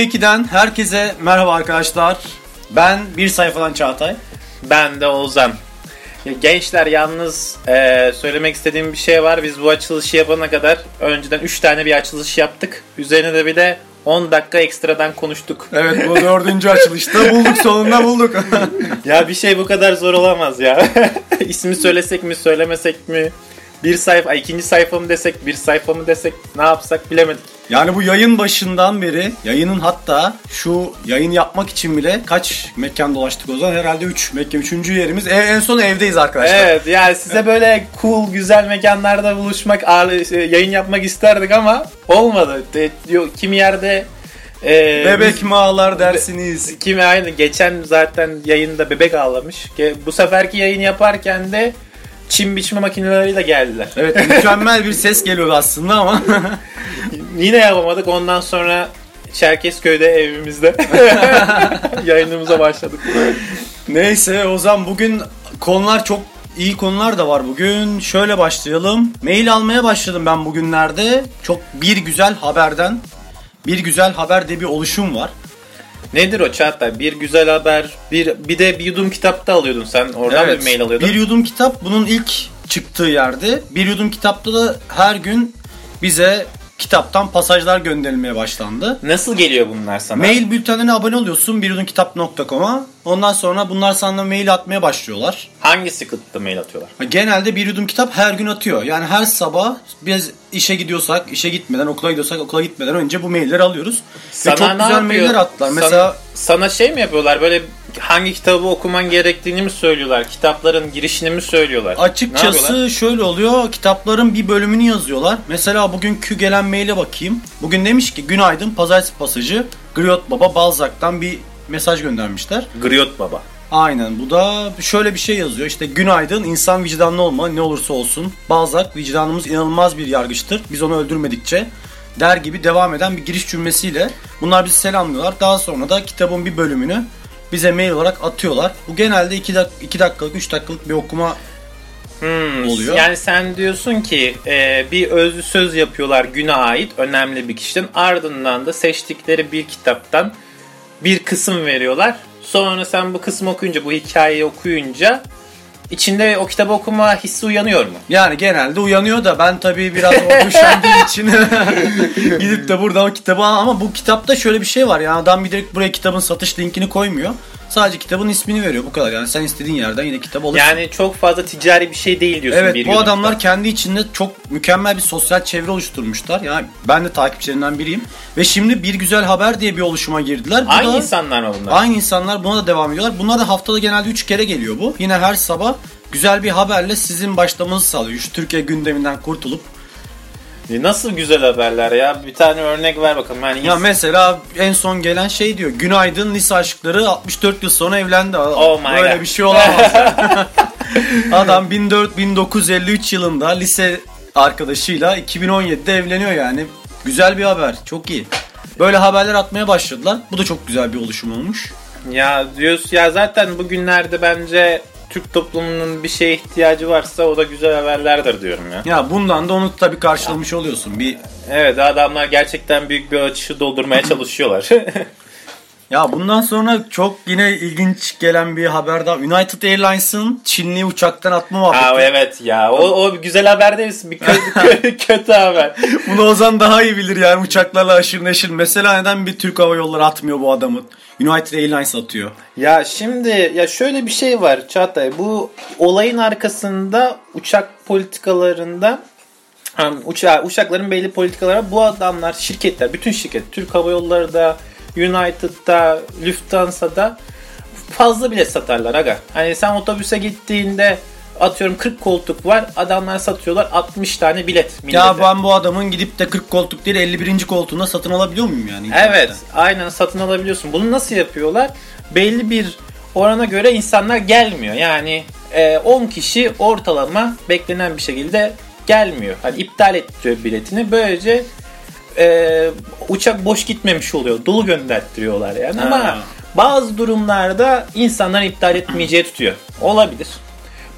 2'den herkese merhaba arkadaşlar. Ben bir sayfadan Çağatay. Ben de Ozan. Ya Gençler yalnız e, söylemek istediğim bir şey var. Biz bu açılışı yapana kadar önceden 3 tane bir açılış yaptık. Üzerine de bir de 10 dakika ekstradan konuştuk. Evet bu dördüncü açılışta bulduk sonunda bulduk. Ya bir şey bu kadar zor olamaz ya. İsmi söylesek mi söylemesek mi? Bir sayfa, ay, ikinci sayfa mı desek, bir sayfa mı desek ne yapsak bilemedik. yani bu yayın başından beri yayının hatta şu yayın yapmak için bile kaç mekan dolaştık o zaman herhalde 3 mekan. Üçüncü yerimiz E, en son evdeyiz arkadaşlar. Evet yani size böyle cool güzel mekanlarda buluşmak, şey, yayın yapmak isterdik ama olmadı. Diyor, kimi yerde e, Bebek biz- mi ağlar dersiniz. Kimi aynı geçen zaten yayında bebek ağlamış. Bu seferki yayın yaparken de çim biçme makineleriyle geldiler. Evet mükemmel bir ses geliyordu aslında ama Yine yapamadık. Ondan sonra Çerkezköy'de evimizde yayınımıza başladık. Neyse o zaman bugün konular çok iyi konular da var bugün. Şöyle başlayalım. Mail almaya başladım ben bugünlerde. Çok bir güzel haberden. Bir güzel haber diye bir oluşum var. Nedir o Çağatay? Bir güzel haber, bir bir de bir yudum kitapta alıyordun sen. Oradan da bir mail alıyordun. Bir yudum kitap bunun ilk çıktığı yerde. Bir yudum kitapta da her gün bize kitaptan pasajlar gönderilmeye başlandı. Nasıl geliyor bunlar sana? Mail bültenlerine abone oluyorsun biryudumkitap.com'a. Ondan sonra bunlar sana mail atmaya başlıyorlar. Hangi sıklıkta mail atıyorlar? Genelde bir yudum kitap her gün atıyor. Yani her sabah biz işe gidiyorsak, işe gitmeden, okula gidiyorsak, okula gitmeden önce bu mailleri alıyoruz. Ve çok güzel yapıyor? mailler attılar. Sana- Mesela sana şey mi yapıyorlar? Böyle hangi kitabı okuman gerektiğini mi söylüyorlar? Kitapların girişini mi söylüyorlar? Açıkçası şöyle oluyor. Kitapların bir bölümünü yazıyorlar. Mesela bugünkü gelen maile bakayım. Bugün demiş ki günaydın pazartesi pasajı Griot Baba Balzac'tan bir mesaj göndermişler. Griot Baba. Aynen bu da şöyle bir şey yazıyor. İşte günaydın insan vicdanlı olma ne olursa olsun. Balzac vicdanımız inanılmaz bir yargıçtır. Biz onu öldürmedikçe der gibi devam eden bir giriş cümlesiyle bunlar bizi selamlıyorlar. Daha sonra da kitabın bir bölümünü bize mail olarak atıyorlar. Bu genelde 2 dak- iki dakikalık 3 dakikalık bir okuma Hmm, oluyor. Yani sen diyorsun ki e, bir özlü söz yapıyorlar güne ait önemli bir kişinin ardından da seçtikleri bir kitaptan bir kısım veriyorlar. Sonra sen bu kısmı okuyunca bu hikayeyi okuyunca içinde o kitabı okuma hissi uyanıyor mu? Yani genelde uyanıyor da ben tabii biraz üşendiğim için gidip de burada o kitabı al ama bu kitapta şöyle bir şey var yani adam bir direkt buraya kitabın satış linkini koymuyor. Sadece kitabın ismini veriyor bu kadar yani sen istediğin yerden yine kitap alırsın. Yani çok fazla ticari bir şey değil diyorsun. Evet bir bu adamlar kitap. kendi içinde çok mükemmel bir sosyal çevre oluşturmuşlar. Yani ben de takipçilerinden biriyim. Ve şimdi bir güzel haber diye bir oluşuma girdiler. Bu Aynı da- insanlar mı bunlar? Aynı insanlar buna da devam ediyorlar. Bunlar da haftada genelde 3 kere geliyor bu. Yine her sabah güzel bir haberle sizin başlamanızı sağlıyor. Şu Türkiye gündeminden kurtulup. E, Nasıl güzel haberler ya? Bir tane örnek ver bakalım. Yani Ya mesela en son gelen şey diyor. Günaydın lise aşkları 64 yıl sonra evlendi. Oh my Böyle God. bir şey olamaz. Adam 14 1953 yılında lise arkadaşıyla 2017'de evleniyor yani. Güzel bir haber. Çok iyi. Böyle haberler atmaya başladılar. Bu da çok güzel bir oluşum olmuş. Ya diyorsun ya zaten bugünlerde bence Türk toplumunun bir şeye ihtiyacı varsa o da güzel haberlerdir diyorum ya. Ya bundan da onu tabii karşılamış oluyorsun. Bir Evet adamlar gerçekten büyük bir açışı doldurmaya çalışıyorlar. Ya bundan sonra çok yine ilginç gelen bir haber daha. United Airlines'ın Çinli uçaktan atma muhabbeti. Aa, evet ya o, o güzel haber değil? Bir kötü, kötü haber. Bunu Ozan daha iyi bilir yani uçaklarla aşırı neşir. Mesela neden bir Türk Hava Yolları atmıyor bu adamı? United Airlines atıyor. Ya şimdi ya şöyle bir şey var Çağatay. Bu olayın arkasında uçak politikalarında uça uçakların belli politikaları var. bu adamlar şirketler bütün şirket Türk Hava Yolları da United'da Lufthansa'da fazla bilet satarlar aga. Hani sen otobüse gittiğinde atıyorum 40 koltuk var adamlar satıyorlar 60 tane bilet millete. Ya ben bu adamın gidip de 40 koltuk değil 51. koltuğunda satın alabiliyor muyum yani? internetten? Evet, aynen satın alabiliyorsun. Bunu nasıl yapıyorlar? Belli bir orana göre insanlar gelmiyor. Yani e, 10 kişi ortalama beklenen bir şekilde gelmiyor. Hani iptal ettiriyor biletini. Böylece e, uçak boş gitmemiş oluyor. Dolu gönderttiriyorlar yani. Ama Ha. bazı durumlarda insanlar iptal etmeyeceği tutuyor. Olabilir.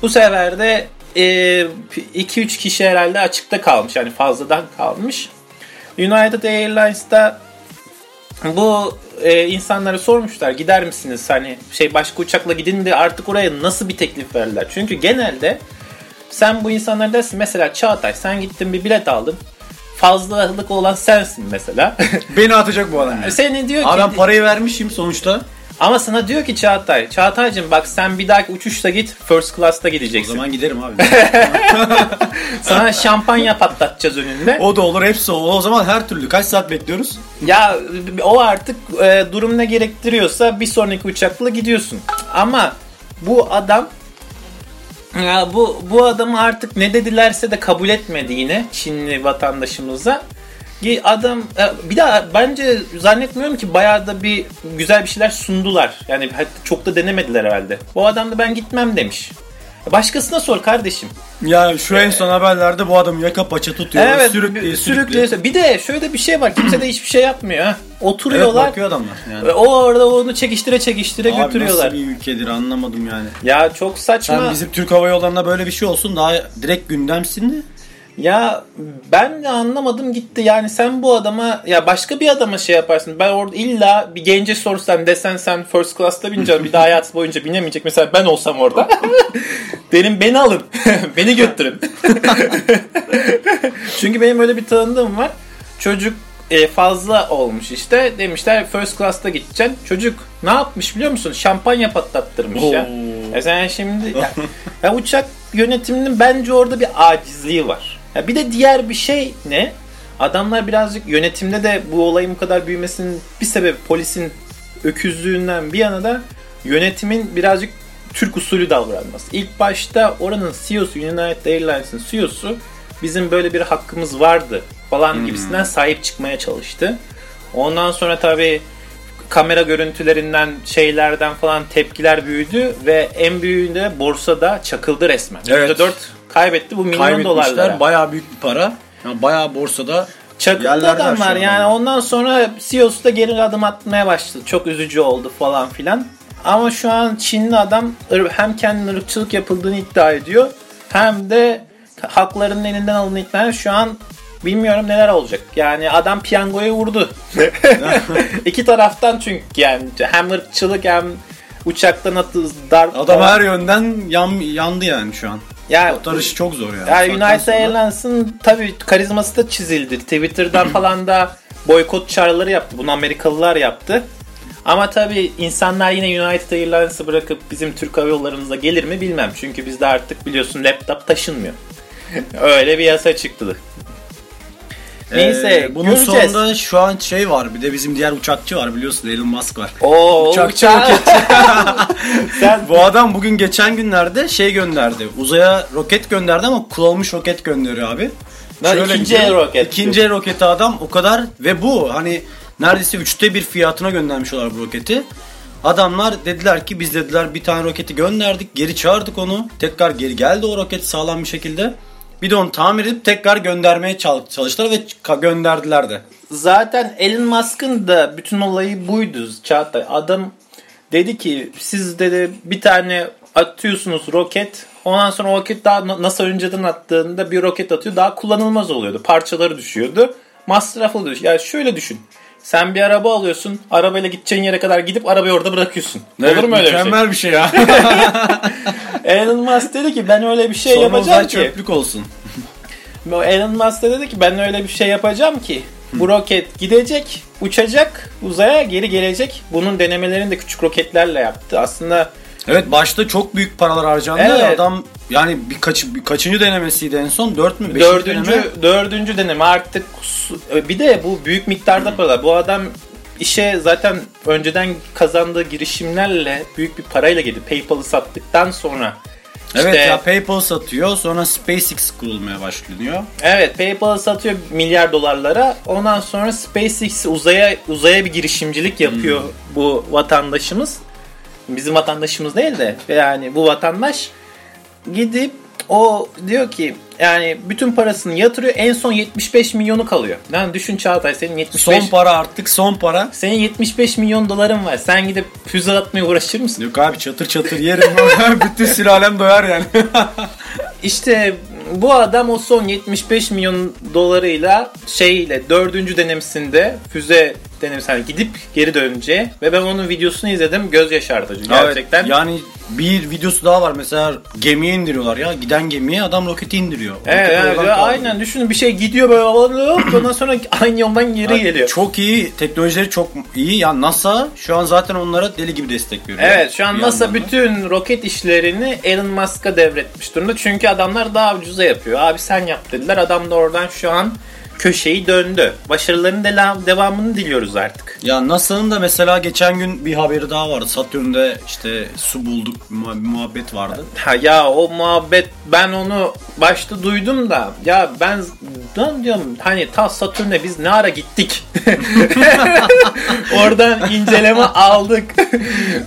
Bu sefer de 2-3 kişi herhalde açıkta kalmış. Yani fazladan kalmış. United Airlines'ta bu e, insanlara sormuşlar gider misiniz hani şey başka uçakla gidin de artık oraya nasıl bir teklif verirler. Çünkü genelde sen bu insanlara dersin mesela Çağatay sen gittin bir bilet aldın. Fazlalık olan sensin mesela. Beni atacak bu adam yani. Seni diyor ki Abi ben parayı vermişim sonuçta. ama sana diyor ki Çağatay, Çağatay'cım bak sen bir dahaki uçuşta git first class'ta O gideceksin. zaman giderim abi. Sana şampanya patlatacağız önünde. o da olur hepsi o. O zaman her türlü. Kaç saat bekliyoruz? Ya o artık e, durum ne gerektiriyorsa bir sonraki uçakla gidiyorsun. Ama bu adam ya bu bu adamı artık ne dedilerse de kabul etmedi yine Çinli vatandaşımıza. Adam e, bir daha bence zannetmiyorum ki bayağı da bir güzel bir şeyler sundular. Yani çok da denemediler herhalde. Bu adam da ben gitmem demiş. Başkasına sor kardeşim. Ya şu en son haberlerde bu adam yaka paça tutuyor. Evet, sürükleye sürükleye. sürüklüyor. Bir de şöyle bir şey var. Kimse de hiçbir şey yapmıyor. Ha. Evet Oturuyorlar. bakıyor adamlar. Yani. Ve O orada onu çekiştire çekiştire Abi götürüyorlar. nasıl bir ülkedir anlamadım yani. Ya çok saçma. Sen bizim Türk Hava Yolları'nda böyle bir şey olsun daha direkt gündemsin de. Ya ben de anlamadım gitti. Yani sen bu adama ya başka bir adama şey yaparsın. Ben orada illa bir gence sorsan desen sen first class'ta bineceksin. Bir daha hayatı boyunca binemeyecek. Mesela ben olsam orada. Derim beni alın. beni götürün. Çünkü benim öyle bir tanıdığım var. Çocuk e, fazla olmuş işte. Demişler first class'ta gideceksin. Çocuk ne yapmış biliyor musun? Şampanya patlattırmış ya. Oo. E sen şimdi ya, ya uçak yönetiminin bence orada bir acizliği var. Ya bir de diğer bir şey ne? Adamlar birazcık yönetimde de bu olayın bu kadar büyümesinin bir sebebi polisin öküzlüğünden bir yana da yönetimin birazcık Türk usulü davranması. İlk başta oranın CEO'su, United Airlines'ın CEO'su bizim böyle bir hakkımız vardı falan gibisinden sahip çıkmaya çalıştı. Ondan sonra tabii kamera görüntülerinden şeylerden falan tepkiler büyüdü ve en büyüğünde borsada çakıldı resmen. Evet. %4 kaybetti bu milyon dolarlara. Bayağı büyük bir para. Yani bayağı borsada şu adamlar an yani ondan sonra CEO'su da geri adım atmaya başladı. Çok üzücü oldu falan filan. Ama şu an Çinli adam hem kendine ırkçılık yapıldığını iddia ediyor hem de haklarının elinden alındığını iddia ediyor. Şu an bilmiyorum neler olacak. Yani adam piyangoya vurdu. İki taraftan çünkü yani hem ırkçılık hem uçaktan atı darp adam falan. her yönden yan, yandı yani şu an. Yani, Kurtarışı çok zor yani. Bu United Airlines'ın tabii karizması da çizildi. Twitter'dan falan da boykot çağrıları yaptı. Bunu Amerikalılar yaptı. Ama tabii insanlar yine United Airlines'ı bırakıp bizim Türk Hava Yollarımıza gelir mi bilmem. Çünkü bizde artık biliyorsun laptop taşınmıyor. Öyle bir yasa çıktı. Neyse Ee, bunun göreceğiz. sonunda şu an şey var. Bir de bizim diğer uçakçı var biliyorsun Elon Musk var. Oo, Uçakçı Sen Bu adam bugün geçen günlerde şey gönderdi. Uzaya roket gönderdi ama kullanılmış roket gönderiyor abi. Lan Şöyle ikinci el roket. İkinci el roketi adam o kadar ve bu hani neredeyse üçte bir fiyatına göndermişler bu roketi. Adamlar dediler ki biz dediler bir tane roketi gönderdik geri çağırdık onu. Tekrar geri geldi o roket sağlam bir şekilde. Bir de onu tamir edip tekrar göndermeye çal- çalıştılar ve gönderdiler de. Zaten Elon Musk'ın da bütün olayı buydu Çağatay. Adam dedi ki siz dedi bir tane atıyorsunuz roket. Ondan sonra o roket daha NASA önceden attığında bir roket atıyor. Daha kullanılmaz oluyordu. Parçaları düşüyordu. Masraflı oluyor. Ya şöyle düşün. Sen bir araba alıyorsun. Arabayla gideceğin yere kadar gidip arabayı orada bırakıyorsun. Olur mu öyle bir şey? mükemmel bir şey ya. Elon Musk dedi ki ben öyle bir şey Sonra yapacağım ki. çöplük olsun. Elon Musk da dedi ki ben öyle bir şey yapacağım ki bu roket gidecek, uçacak uzaya geri gelecek. Bunun denemelerini de küçük roketlerle yaptı. Aslında Evet başta çok büyük paralar harcandı. Evet. Adam yani birkaç bir kaçıncı denemesiydi en son? 4 mü? 5. dördüncü, deneme. dördüncü deneme artık su- bir de bu büyük miktarda paralar. Bu adam işe zaten önceden kazandığı girişimlerle büyük bir parayla girdi. PayPal'ı sattıktan sonra Evet işte- ya PayPal satıyor sonra SpaceX kurulmaya başlanıyor. Evet PayPal'ı satıyor milyar dolarlara. Ondan sonra SpaceX uzaya uzaya bir girişimcilik yapıyor bu vatandaşımız. Bizim vatandaşımız değil de yani bu vatandaş gidip o diyor ki yani bütün parasını yatırıyor en son 75 milyonu kalıyor. Yani düşün Çağatay senin 75 Son para artık son para. senin 75 milyon doların var. Sen gidip füze atmaya uğraşır mısın? Yok abi çatır çatır yerim. Bütün sülalem doyar yani. İşte bu adam o son 75 milyon dolarıyla şeyle dördüncü denemesinde füze Hani gidip geri döneceği ve ben onun videosunu izledim. Göz yaşartıcı gerçekten. Evet, yani bir videosu daha var mesela gemiye indiriyorlar ya. Giden gemiye adam roketi indiriyor. Evet, Roket evet, ya kaldırıyor. aynen düşünün bir şey gidiyor böyle ondan sonra aynı yoldan geri geliyor. Çok iyi. Teknolojileri çok iyi. Ya NASA şu an zaten onlara deli gibi destek veriyor. Evet şu an NASA bütün roket işlerini Elon Musk'a devretmiş durumda. Çünkü adamlar daha ucuza yapıyor. Abi sen yap dediler. Adam da oradan şu an köşeyi döndü. Başarılarının dela- devamını diliyoruz artık. Ya NASA'nın da mesela geçen gün bir haberi daha vardı. Satürn'de işte su bulduk muha- muhabbet vardı. Ha ya o muhabbet ben onu başta duydum da ya ben ben diyorum hani ta Satürn'e biz ne ara gittik. Oradan inceleme aldık.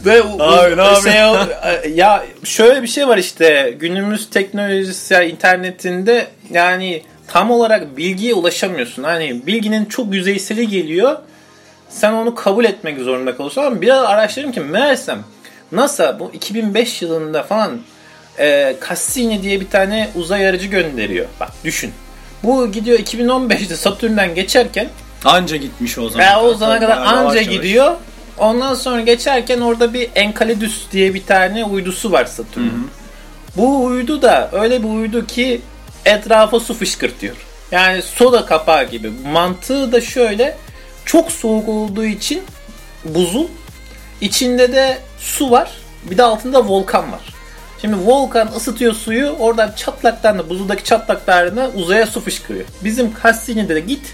Ve Abi, ne o- şey ya şöyle bir şey var işte günümüz teknolojisi ya internetinde yani tam olarak bilgiye ulaşamıyorsun. Hani bilginin çok yüzeyseli geliyor. Sen onu kabul etmek zorunda kalıyorsun ama biraz araştırdım ki meğersem NASA bu 2005 yılında falan e, Cassini diye bir tane uzay aracı gönderiyor. Bak düşün. Bu gidiyor 2015'te Satürn'den geçerken Anca gitmiş o zaman. ve o zamana kadar yavaş anca yavaş. gidiyor. Ondan sonra geçerken orada bir Enceladus diye bir tane uydusu var Satürn'ün. Bu uydu da öyle bir uydu ki etrafa su fışkırtıyor. Yani soda kapağı gibi. Mantığı da şöyle. Çok soğuk olduğu için buzul. içinde de su var. Bir de altında volkan var. Şimdi volkan ısıtıyor suyu. Oradan çatlaktan da buzuldaki çatlaklarına uzaya su fışkırıyor. Bizim Cassini'de de git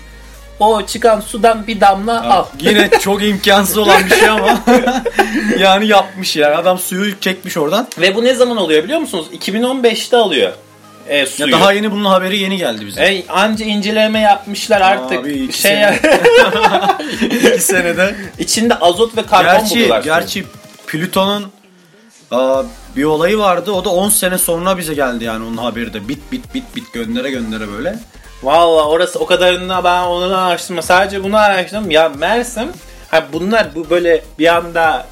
o çıkan sudan bir damla al. Yine çok imkansız olan bir şey ama yani yapmış ya. Adam suyu çekmiş oradan. Ve bu ne zaman oluyor biliyor musunuz? 2015'te alıyor e, Ya suyu. daha yeni bunun haberi yeni geldi bize. E, anca inceleme yapmışlar artık. Abi, iki şey sene. İki senede. içinde azot ve karbon Gerçi, buluyorlar. gerçi Plüton'un bir olayı vardı. O da 10 sene sonra bize geldi yani onun haberi de. Bit bit bit bit göndere göndere böyle. Valla orası o kadarını ben onu araştırma. Sadece bunu araştırdım. Ya Mersem ha bunlar bu böyle bir anda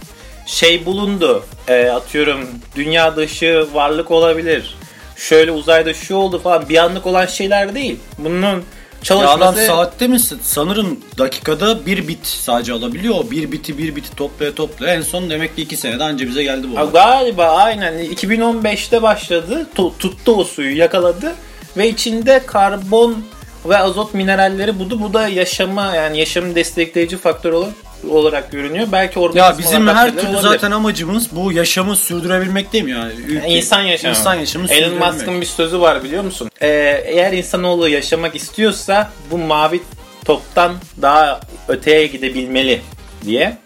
şey bulundu. E, atıyorum dünya dışı varlık olabilir. Şöyle uzayda şu oldu falan bir anlık olan şeyler değil. Bunun Ya adam çalışması saatte mi sanırım dakikada bir bit sadece alabiliyor. O bir biti bir biti toplaya toplaya en son demek ki iki senede anca bize geldi bu. Ha. Galiba aynen 2015'te başladı. Tu- tuttu o suyu yakaladı ve içinde karbon ve azot mineralleri buldu. Bu da yaşama yani yaşamı destekleyici faktör olarak, olarak görünüyor. Belki Ya organizmalar bizim her türlü zaten amacımız bu yaşamı sürdürebilmek değil mi yani? Ülke- İnsan yaşamı. İnsan yaşamı Elon. Musk'ın bir sözü var biliyor musun? Ee, eğer insanoğlu yaşamak istiyorsa bu mavi toptan daha öteye gidebilmeli diye.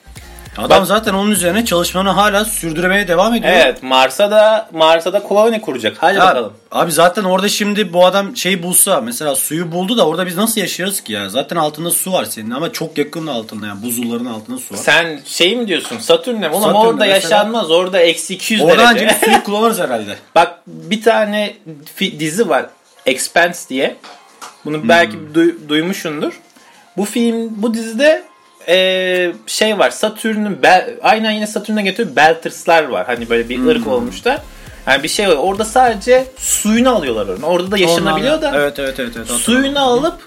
Adam Bak- zaten onun üzerine çalışmanı hala sürdürmeye devam ediyor. Evet Mars'a da Mars'a da koloni kuracak. Hadi Ya, bakalım. Abi zaten orada şimdi bu adam şeyi bulsa mesela suyu buldu da orada biz nasıl yaşarız ki ya? Zaten altında su var senin ama çok yakın altında yani buzulların altında su var. Sen şey mi diyorsun Satürn'e? Oğlum Satürn'de orada mesela- yaşanmaz. Orada eksi 200 Oradan derece. önce bir suyu kullanırız herhalde. Bak bir tane dizi var. Expanse diye. Bunu belki duy- duymuşsundur. Bu film, bu dizide eee, şey var. Satürn'ün aynen yine Satürn'e getiriyor. Belters'lar var. Hani böyle bir ırk olmuşlar. Yani bir şey var. Orada sadece suyunu alıyorlar onu. Orada da yaşanabiliyor da. Evet evet evet. evet Suyunu alıp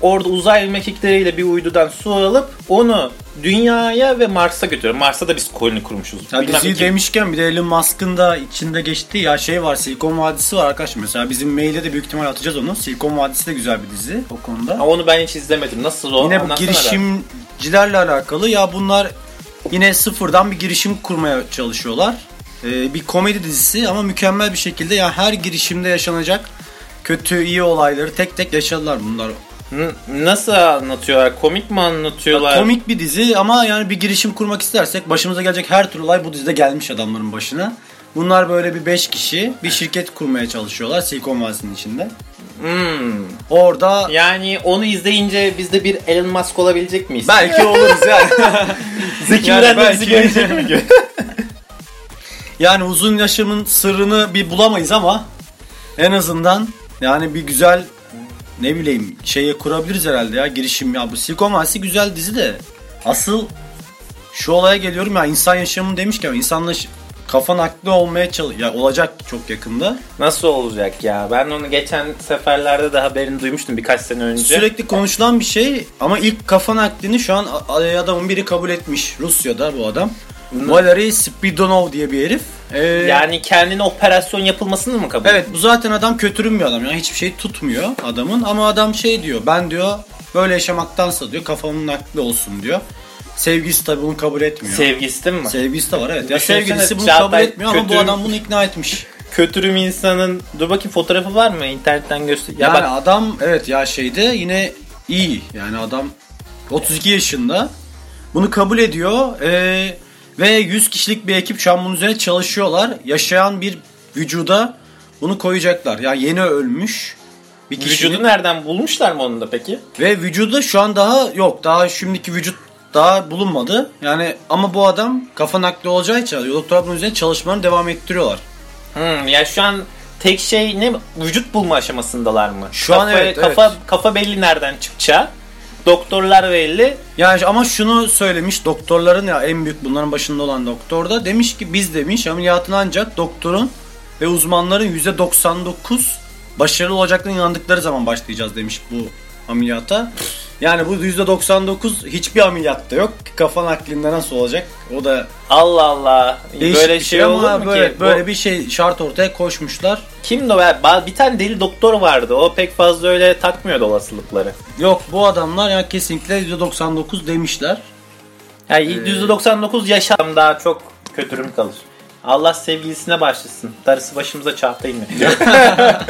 orada uzay mekikleriyle bir uydudan su alıp onu dünyaya ve Mars'a götürüyor. Mars'a da biz koloni kurmuşuz. Ya diziyi demişken bir de Elon Musk'ın da içinde geçtiği ya şey var Silikon Vadisi var arkadaşlar. Mesela bizim mailde de büyük ihtimal atacağız onu. Silikon Vadisi de güzel bir dizi o konuda. Ama onu ben hiç izlemedim. Nasıl o? Yine bu Anlatsana da. Girişimcilerle alakalı ya bunlar yine sıfırdan bir girişim kurmaya çalışıyorlar. Ee, bir komedi dizisi ama mükemmel bir şekilde ya her girişimde yaşanacak kötü iyi olayları tek tek yaşadılar bunlar. Nasıl anlatıyorlar? Komik mi anlatıyorlar? Komik bir dizi ama yani bir girişim kurmak istersek başımıza gelecek her türlü olay bu dizide gelmiş adamların başına. Bunlar böyle bir 5 kişi bir şirket kurmaya çalışıyorlar Silikon Vadisi'nin içinde. Hmm. Orada Yani onu izleyince biz de bir Elon Musk olabilecek miyiz? belki oluruz yani. Zeki Yani Müren de bizi görecek mi? Yani uzun yaşamın sırrını bir bulamayız ama en azından yani bir güzel ne bileyim şeye kurabiliriz herhalde ya girişim ya bu Silikon Vadisi güzel dizi de asıl şu olaya geliyorum ya insan yaşamını demişken insanla kafa nakli olmaya çalış ya olacak çok yakında. Nasıl olacak ya? Ben onu geçen seferlerde de haberini duymuştum birkaç sene önce. Sürekli konuşulan bir şey ama ilk kafa naklini şu an adamın biri kabul etmiş. Rusya'da bu adam. Valery Spidonov diye bir herif. Ee, Yani kendine operasyon yapılmasını mı kabul Evet bu zaten adam kötürüm bir adam yani hiçbir şey tutmuyor adamın ama adam şey diyor ben diyor böyle yaşamaktansa diyor kafamın nakli olsun diyor. Sevgilisi tabi bunu kabul etmiyor. Sevgisi değil mi? Sevgilisi de var evet. Ya Düşünsene, sevgilisi bunu Çağatay kabul etmiyor ama bu adam bunu ikna etmiş. Kötürüm insanın... Dur bakayım fotoğrafı var mı? İnternetten göster. Ya yani bak adam evet ya şeyde yine iyi yani adam 32 yaşında bunu kabul ediyor ee, ve 100 kişilik bir ekip şu an bunun üzerine çalışıyorlar. Yaşayan bir vücuda bunu koyacaklar. Yani yeni ölmüş bir kişinin vücudu nereden bulmuşlar mı onu da peki? ve vücuda şu an daha yok. Daha şimdiki vücut daha bulunmadı. Yani ama bu adam kafa nakli olacağı için doktor bunun üzerine çalışmalarını devam ettiriyorlar. Hmm, ya şu an tek şey ne? Vücut bulma aşamasındalar mı? Şu an Kafa- evet, Kafa, evet. kafa belli nereden çıkacağı. Doktorlar belli. Yani ama şunu söylemiş doktorların ya en büyük bunların başında olan doktor da demiş ki biz demiş ameliyatın ancak doktorun ve uzmanların %99 başarılı olacaklarına inandıkları zaman başlayacağız demiş bu ameliyata. Yani bu %99 hiçbir ameliyatta yok. Kafa naklinde nasıl olacak? O da Allah Allah. değişik böyle bir şey, olur ama mu böyle, ki? böyle Bu- bir şey şart ortaya koşmuşlar. Kimdi o? Bir tane deli doktor vardı. O pek fazla öyle takmıyordu olasılıkları. Yok bu adamlar ya kesinlikle %99 demişler. Yani %99 yaşam daha çok kötürüm kalır. Allah sevgilisine başlasın. Darısı başımıza çarptayım ya.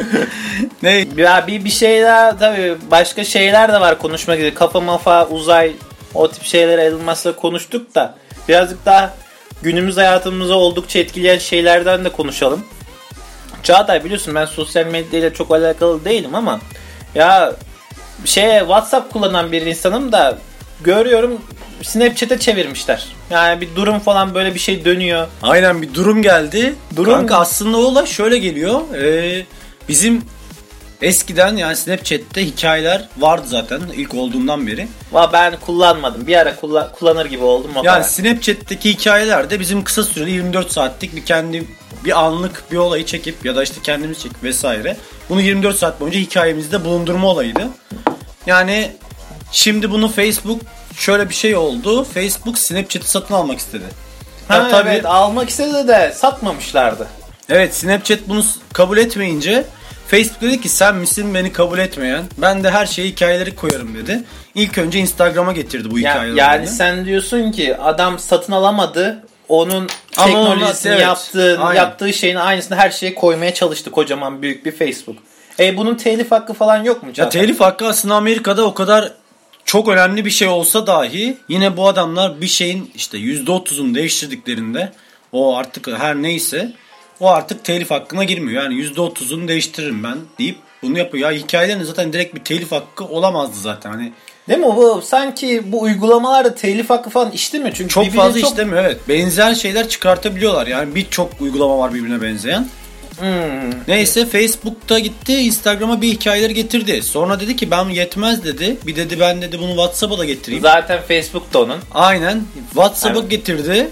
Ne? ya bir, bir şey daha tabii başka şeyler de var konuşmak üzere. Kafa mafa uzay o tip şeyler elmasla konuştuk da birazcık daha günümüz hayatımıza oldukça etkileyen şeylerden de konuşalım. Çağatay biliyorsun ben sosyal medyayla çok alakalı değilim ama ya şey WhatsApp kullanan bir insanım da görüyorum Snapchat'e çevirmişler. Yani bir durum falan böyle bir şey dönüyor. Aynen bir durum geldi. Durum- Kanka aslında o da şöyle geliyor. Ee, bizim eskiden yani Snapchat'te hikayeler vardı zaten ilk olduğundan beri. Va ben kullanmadım. Bir ara kulla- kullanır gibi oldum o Yani kadar. Snapchat'teki hikayelerde bizim kısa süreli 24 saatlik bir kendi bir anlık bir olayı çekip ya da işte kendimiz çekip vesaire. Bunu 24 saat boyunca hikayemizde bulundurma olayıydı. Yani şimdi bunu Facebook şöyle bir şey oldu. Facebook Snapchat'i satın almak istedi. Ha, Ya tabii- evet almak istedi de satmamışlardı. Evet Snapchat bunu kabul etmeyince Facebook dedi ki sen misin beni kabul etmeyen? Ben de her şeyi hikayeleri koyarım dedi. İlk önce Instagram'a getirdi bu Ya- hikayeleri. yani sen diyorsun ki adam satın alamadı. Onun Ama teknolojisini evet, yaptığı, aynen. yaptığı şeyin aynısını her şeye koymaya çalıştı kocaman büyük bir Facebook. E bunun telif hakkı falan yok mu? Ya telif hakkı aslında Amerika'da o kadar çok önemli bir şey olsa dahi yine bu adamlar bir şeyin işte %30'unu değiştirdiklerinde o artık her neyse o artık telif hakkına girmiyor. Yani %30'unu değiştiririm ben deyip bunu yapıyor. Ya hikayelerin zaten direkt bir telif hakkı olamazdı zaten. Hani Değil mi bu? Sanki bu uygulamalarda telif hakkı falan işlemiyor. Çünkü çok fazla çok- işlemiyor evet. Benzer şeyler çıkartabiliyorlar. Yani birçok uygulama var birbirine benzeyen. Hmm. Neyse Facebook'ta gitti Instagram'a bir hikayeleri getirdi. Sonra dedi ki ben yetmez dedi. Bir dedi ben dedi bunu WhatsApp'a da getireyim. Zaten Facebook'ta onun. Aynen. WhatsApp'a Evet. getirdi.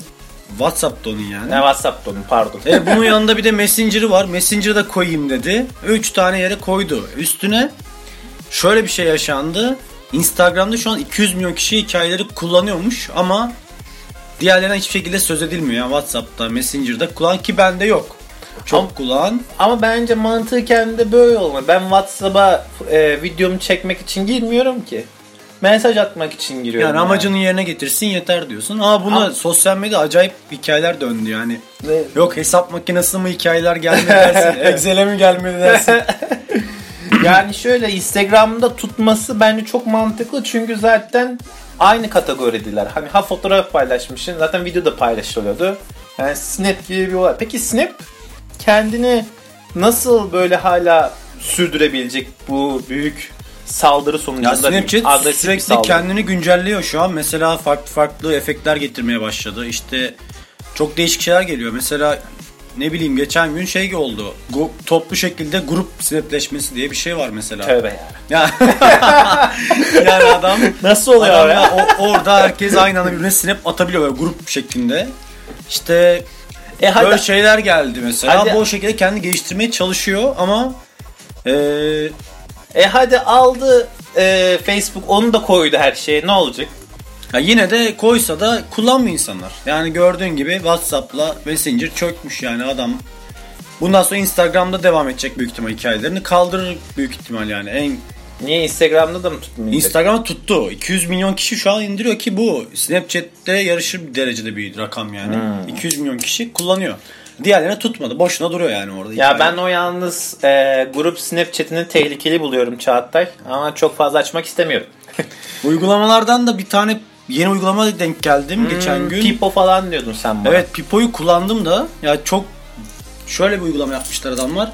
WhatsApp'ta onun yani. Ne WhatsApp'ta onun pardon. E, bunun yanında bir de Messenger'ı var. Messenger'ı da koyayım dedi. 3 tane yere koydu. Üstüne şöyle bir şey yaşandı. Instagram'da şu an 200 milyon kişi hikayeleri kullanıyormuş ama diğerlerine hiçbir şekilde söz edilmiyor. Yani WhatsApp'ta, Messenger'da kullan ki bende yok. Çok Ama- kullan. Ama bence mantıken de böyle olmalı. Ben WhatsApp'a e, videomu çekmek için girmiyorum ki. Mesaj atmak için giriyorum. Yani amacını yerine getirsin yeter diyorsun. Ama buna Ama- sosyal medya acayip hikayeler döndü yani. Ve- Yok hesap makinesi mi hikayeler gelmedi dersin. Excel'e mi gelmedi dersin. yani şöyle Instagram'da tutması bence çok mantıklı çünkü zaten aynı kategoridiler. Hani ha fotoğraf paylaşmışsın zaten video da paylaşılıyordu. Yani Snap gibi bir olay. Peki Snap kendini nasıl böyle hala sürdürebilecek bu büyük saldırı Ya sonucunda bir Snapchat agresif bir sürekli saldırı? kendini güncelliyor şu an. Mesela farklı farklı efektler getirmeye başladı. İşte çok değişik şeyler geliyor. Mesela ne bileyim geçen gün şey oldu. Gu- toplu şekilde grup snapleşmesi diye bir şey var mesela. Tövbe ya. Ya yani adam Nasıl oluyor adam ya? ya o- orada herkes aynı anda birbirine snap atabiliyor böyle grup şeklinde. İşte E hadi Böyle şeyler geldi mesela. Hadi- Bu o şekilde kendi geliştirmeye çalışıyor ama e, e hadi aldı e, Facebook onu da koydu her şeye. Ne olacak? ya yine de koysa da kullanmıyor insanlar. Yani gördüğün gibi WhatsApp'la Messenger çökmüş yani adam. Bundan sonra Instagram'da devam edecek büyük ihtimal hikayelerini. Kaldırır büyük ihtimal yani. En Niye Instagram'da da mı tutmayacak? Instagram'a tuttu. 200 milyon kişi şu an indiriyor ki bu Snapchat'te yarışır bir derecede bir rakam yani. Hmm. 200 milyon kişi kullanıyor. Diğerlerine tutmadı. Boşuna duruyor yani orada. Ya hikaye. ben o yalnız e, grup Snapchat'ini tehlikeli buluyorum Çağatay. Ama çok fazla açmak istemiyorum. Uygulamalardan da bir tane yeni uygulama denk geldim geçen gün. Hmm, Pipo falan diyordun sen bana. Evet Pipo'yu kullandım da ya çok şöyle bir uygulama yapmışlar adamlar.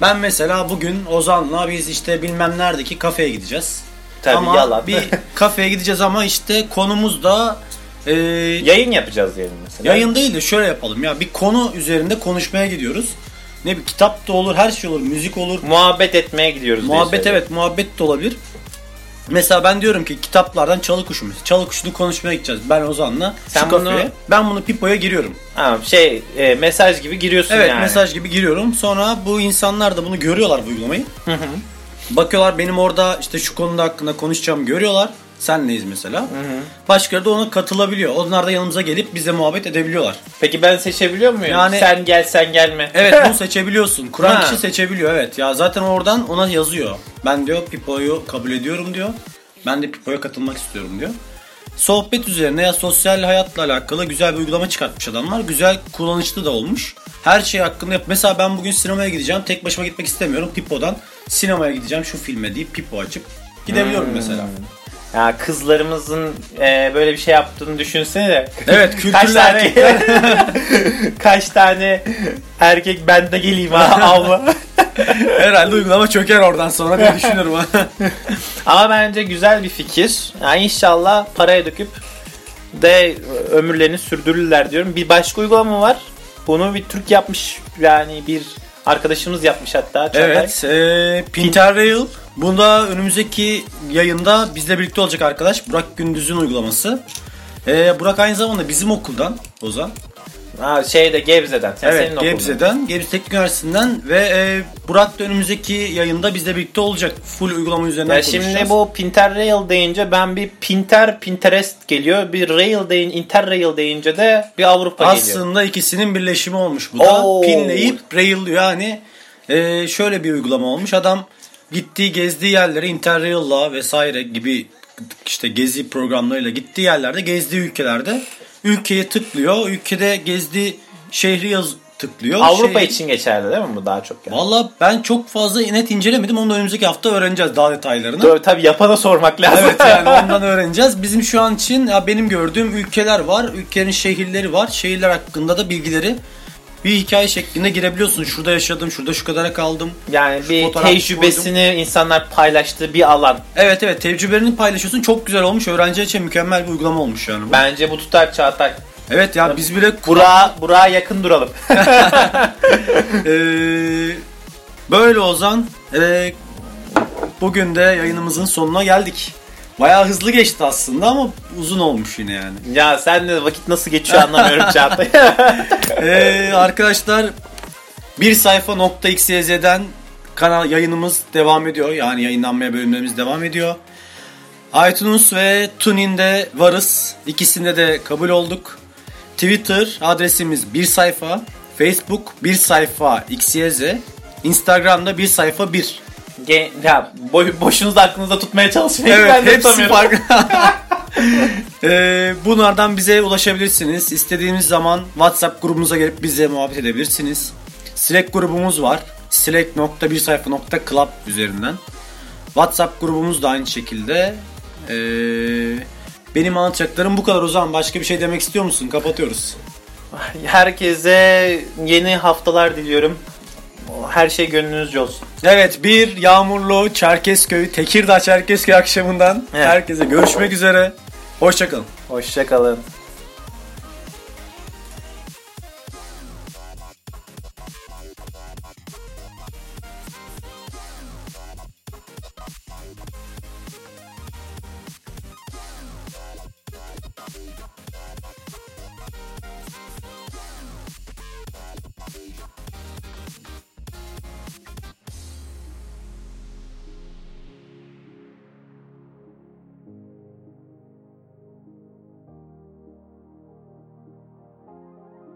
Ben mesela bugün Ozan'la biz işte bilmem neredeki kafeye gideceğiz. Tabii, ama yalan. bir kafeye gideceğiz ama işte konumuz da e, Yayın yapacağız diyelim mesela. yayın değil de şöyle yapalım ya bir konu üzerinde konuşmaya gidiyoruz. Ne bir kitap da olur, her şey olur, müzik olur, Muhabbet etmeye gidiyoruz. Muhabbet evet muhabbet de olabilir. Mesela ben diyorum ki kitaplardan çalı kuşu mesela. Çalı kuşunu konuşmaya gideceğiz. Ben Ozan'la Sen şu bunu- kafeye. Ben bunu Pipo'ya giriyorum. Ha, şey e, mesaj gibi giriyorsun Evet yani. mesaj gibi giriyorum. Sonra bu insanlar da bunu görüyorlar bu uygulamayı. Bakıyorlar benim orada işte şu konuda hakkında konuşacağım görüyorlar. Senleyiz mesela. Başkaları da ona katılabiliyor. Onlar da yanımıza gelip bize muhabbet edebiliyorlar. Peki ben seçebiliyor muyum? Yani- sen gel sen gelme. Evet bunu seçebiliyorsun. Kuran kişi seçebiliyor evet. Ya zaten oradan ona yazıyor. Ben diyor Pipo'yu kabul ediyorum diyor. Ben de Pipo'ya katılmak istiyorum diyor. Sohbet üzerine ya sosyal hayatla alakalı güzel bir uygulama çıkartmış adamlar. Güzel kullanışlı da olmuş. Her şey hakkında yap. Mesela ben bugün sinemaya gideceğim. Tek başıma gitmek istemiyorum. Pipo'dan sinemaya gideceğim şu filme deyip Pipo açıp gidebiliyorum Hmm. mesela. Ya kızlarımızın e, böyle bir şey yaptığını düşünsene. Evet kültürlü Kaç tane erkekler. kaç tane erkek ben de geleyim ha avla. Herhalde uygulama çöker oradan sonra diye düşünüyorum. Ama bence güzel bir fikir. Yani inşallah paraya döküp de ömürlerini sürdürürler diyorum. Bir başka uygulama var. Bunu bir Türk yapmış yani bir arkadaşımız yapmış hatta. Çağatay. Evet, e, Pinterrail. Bunda önümüzdeki yayında bizle birlikte olacak arkadaş Burak Gündüz'ün uygulaması. E, Burak aynı zamanda bizim okuldan Ozan. Ha, şeyde Gebze'den. Sen evet, senin. Gebze'den, Gebze Teknik Üniversitesi'nden ve e, Burak da önümüzdeki yayında bizle birlikte olacak. Full uygulama üzerinden Ya konuşacağız. şimdi bu Pinterrail deyince ben bir Pinter Pinterest geliyor. Bir Rail deyin Interrail deyince de bir Avrupa geliyor. Aslında ikisinin birleşimi olmuş bu da. Oo. Pinleyip rail yani e, şöyle bir uygulama olmuş. Adam gittiği gezdiği yerlere Interrail'la vesaire gibi işte gezi programlarıyla gittiği yerlerde gezdiği ülkelerde ülkeye tıklıyor. Ülkede gezdiği şehri yaz tıklıyor. Avrupa Şey- için geçerli değil mi bu daha çok yani? Valla ben çok fazla net incelemedim. Onu da önümüzdeki hafta öğreneceğiz daha detaylarını. Tabii, tabii yapana sormak lazım. Evet yani ondan öğreneceğiz. Bizim şu an için ya benim gördüğüm ülkeler var. Ülkenin şehirleri var. Şehirler hakkında da bilgileri bir hikaye şeklinde girebiliyorsun. Şurada yaşadım, şurada şu kadara kaldım. Yani bir tecrübesini insanlar paylaştığı bir alan. Evet evet tecrübelerini paylaşıyorsun. Çok güzel olmuş. Öğrenciler için mükemmel bir uygulama olmuş yani. bu. Bence bu tutar Çağatay. Evet ya biz bile Burak'a Burak'a yakın duralım. Ee, böyle Ozan. Ee, bugün de yayınımızın sonuna geldik. Bayağı hızlı geçti aslında ama uzun olmuş yine yani. ya sen de vakit nasıl geçiyor anlamıyorum Çağatay. Ee, arkadaşlar bir sayfa nokta xyz'den kanal yayınımız devam ediyor. Yani yayınlanmaya bölümlerimiz devam ediyor. iTunes ve TuneIn'de varız. İkisinde de kabul olduk. Twitter adresimiz bir sayfa. Facebook bir sayfa xyz. Instagram'da bir sayfa bir. Ge- ya boy, boşunuzu aklınızda tutmaya çalışmayın. Evet ben de hepsi tutamıyorum. farklı. Ee, bunlardan bize ulaşabilirsiniz. İstediğiniz zaman WhatsApp grubumuza gelip bize muhabbet edebilirsiniz. Slack grubumuz var. slack.birsayfa.club üzerinden. WhatsApp grubumuz da aynı şekilde. Ee, benim anlatacaklarım bu kadar o zaman. Başka bir şey demek istiyor musun? Kapatıyoruz. Herkese yeni haftalar diliyorum. Her şey gönlünüzce olsun. Evet bir yağmurlu Çerkezköy, Tekirdağ Çerkezköy akşamından Evet. herkese görüşmek üzere. Hoşçakalın. Hoşçakalın.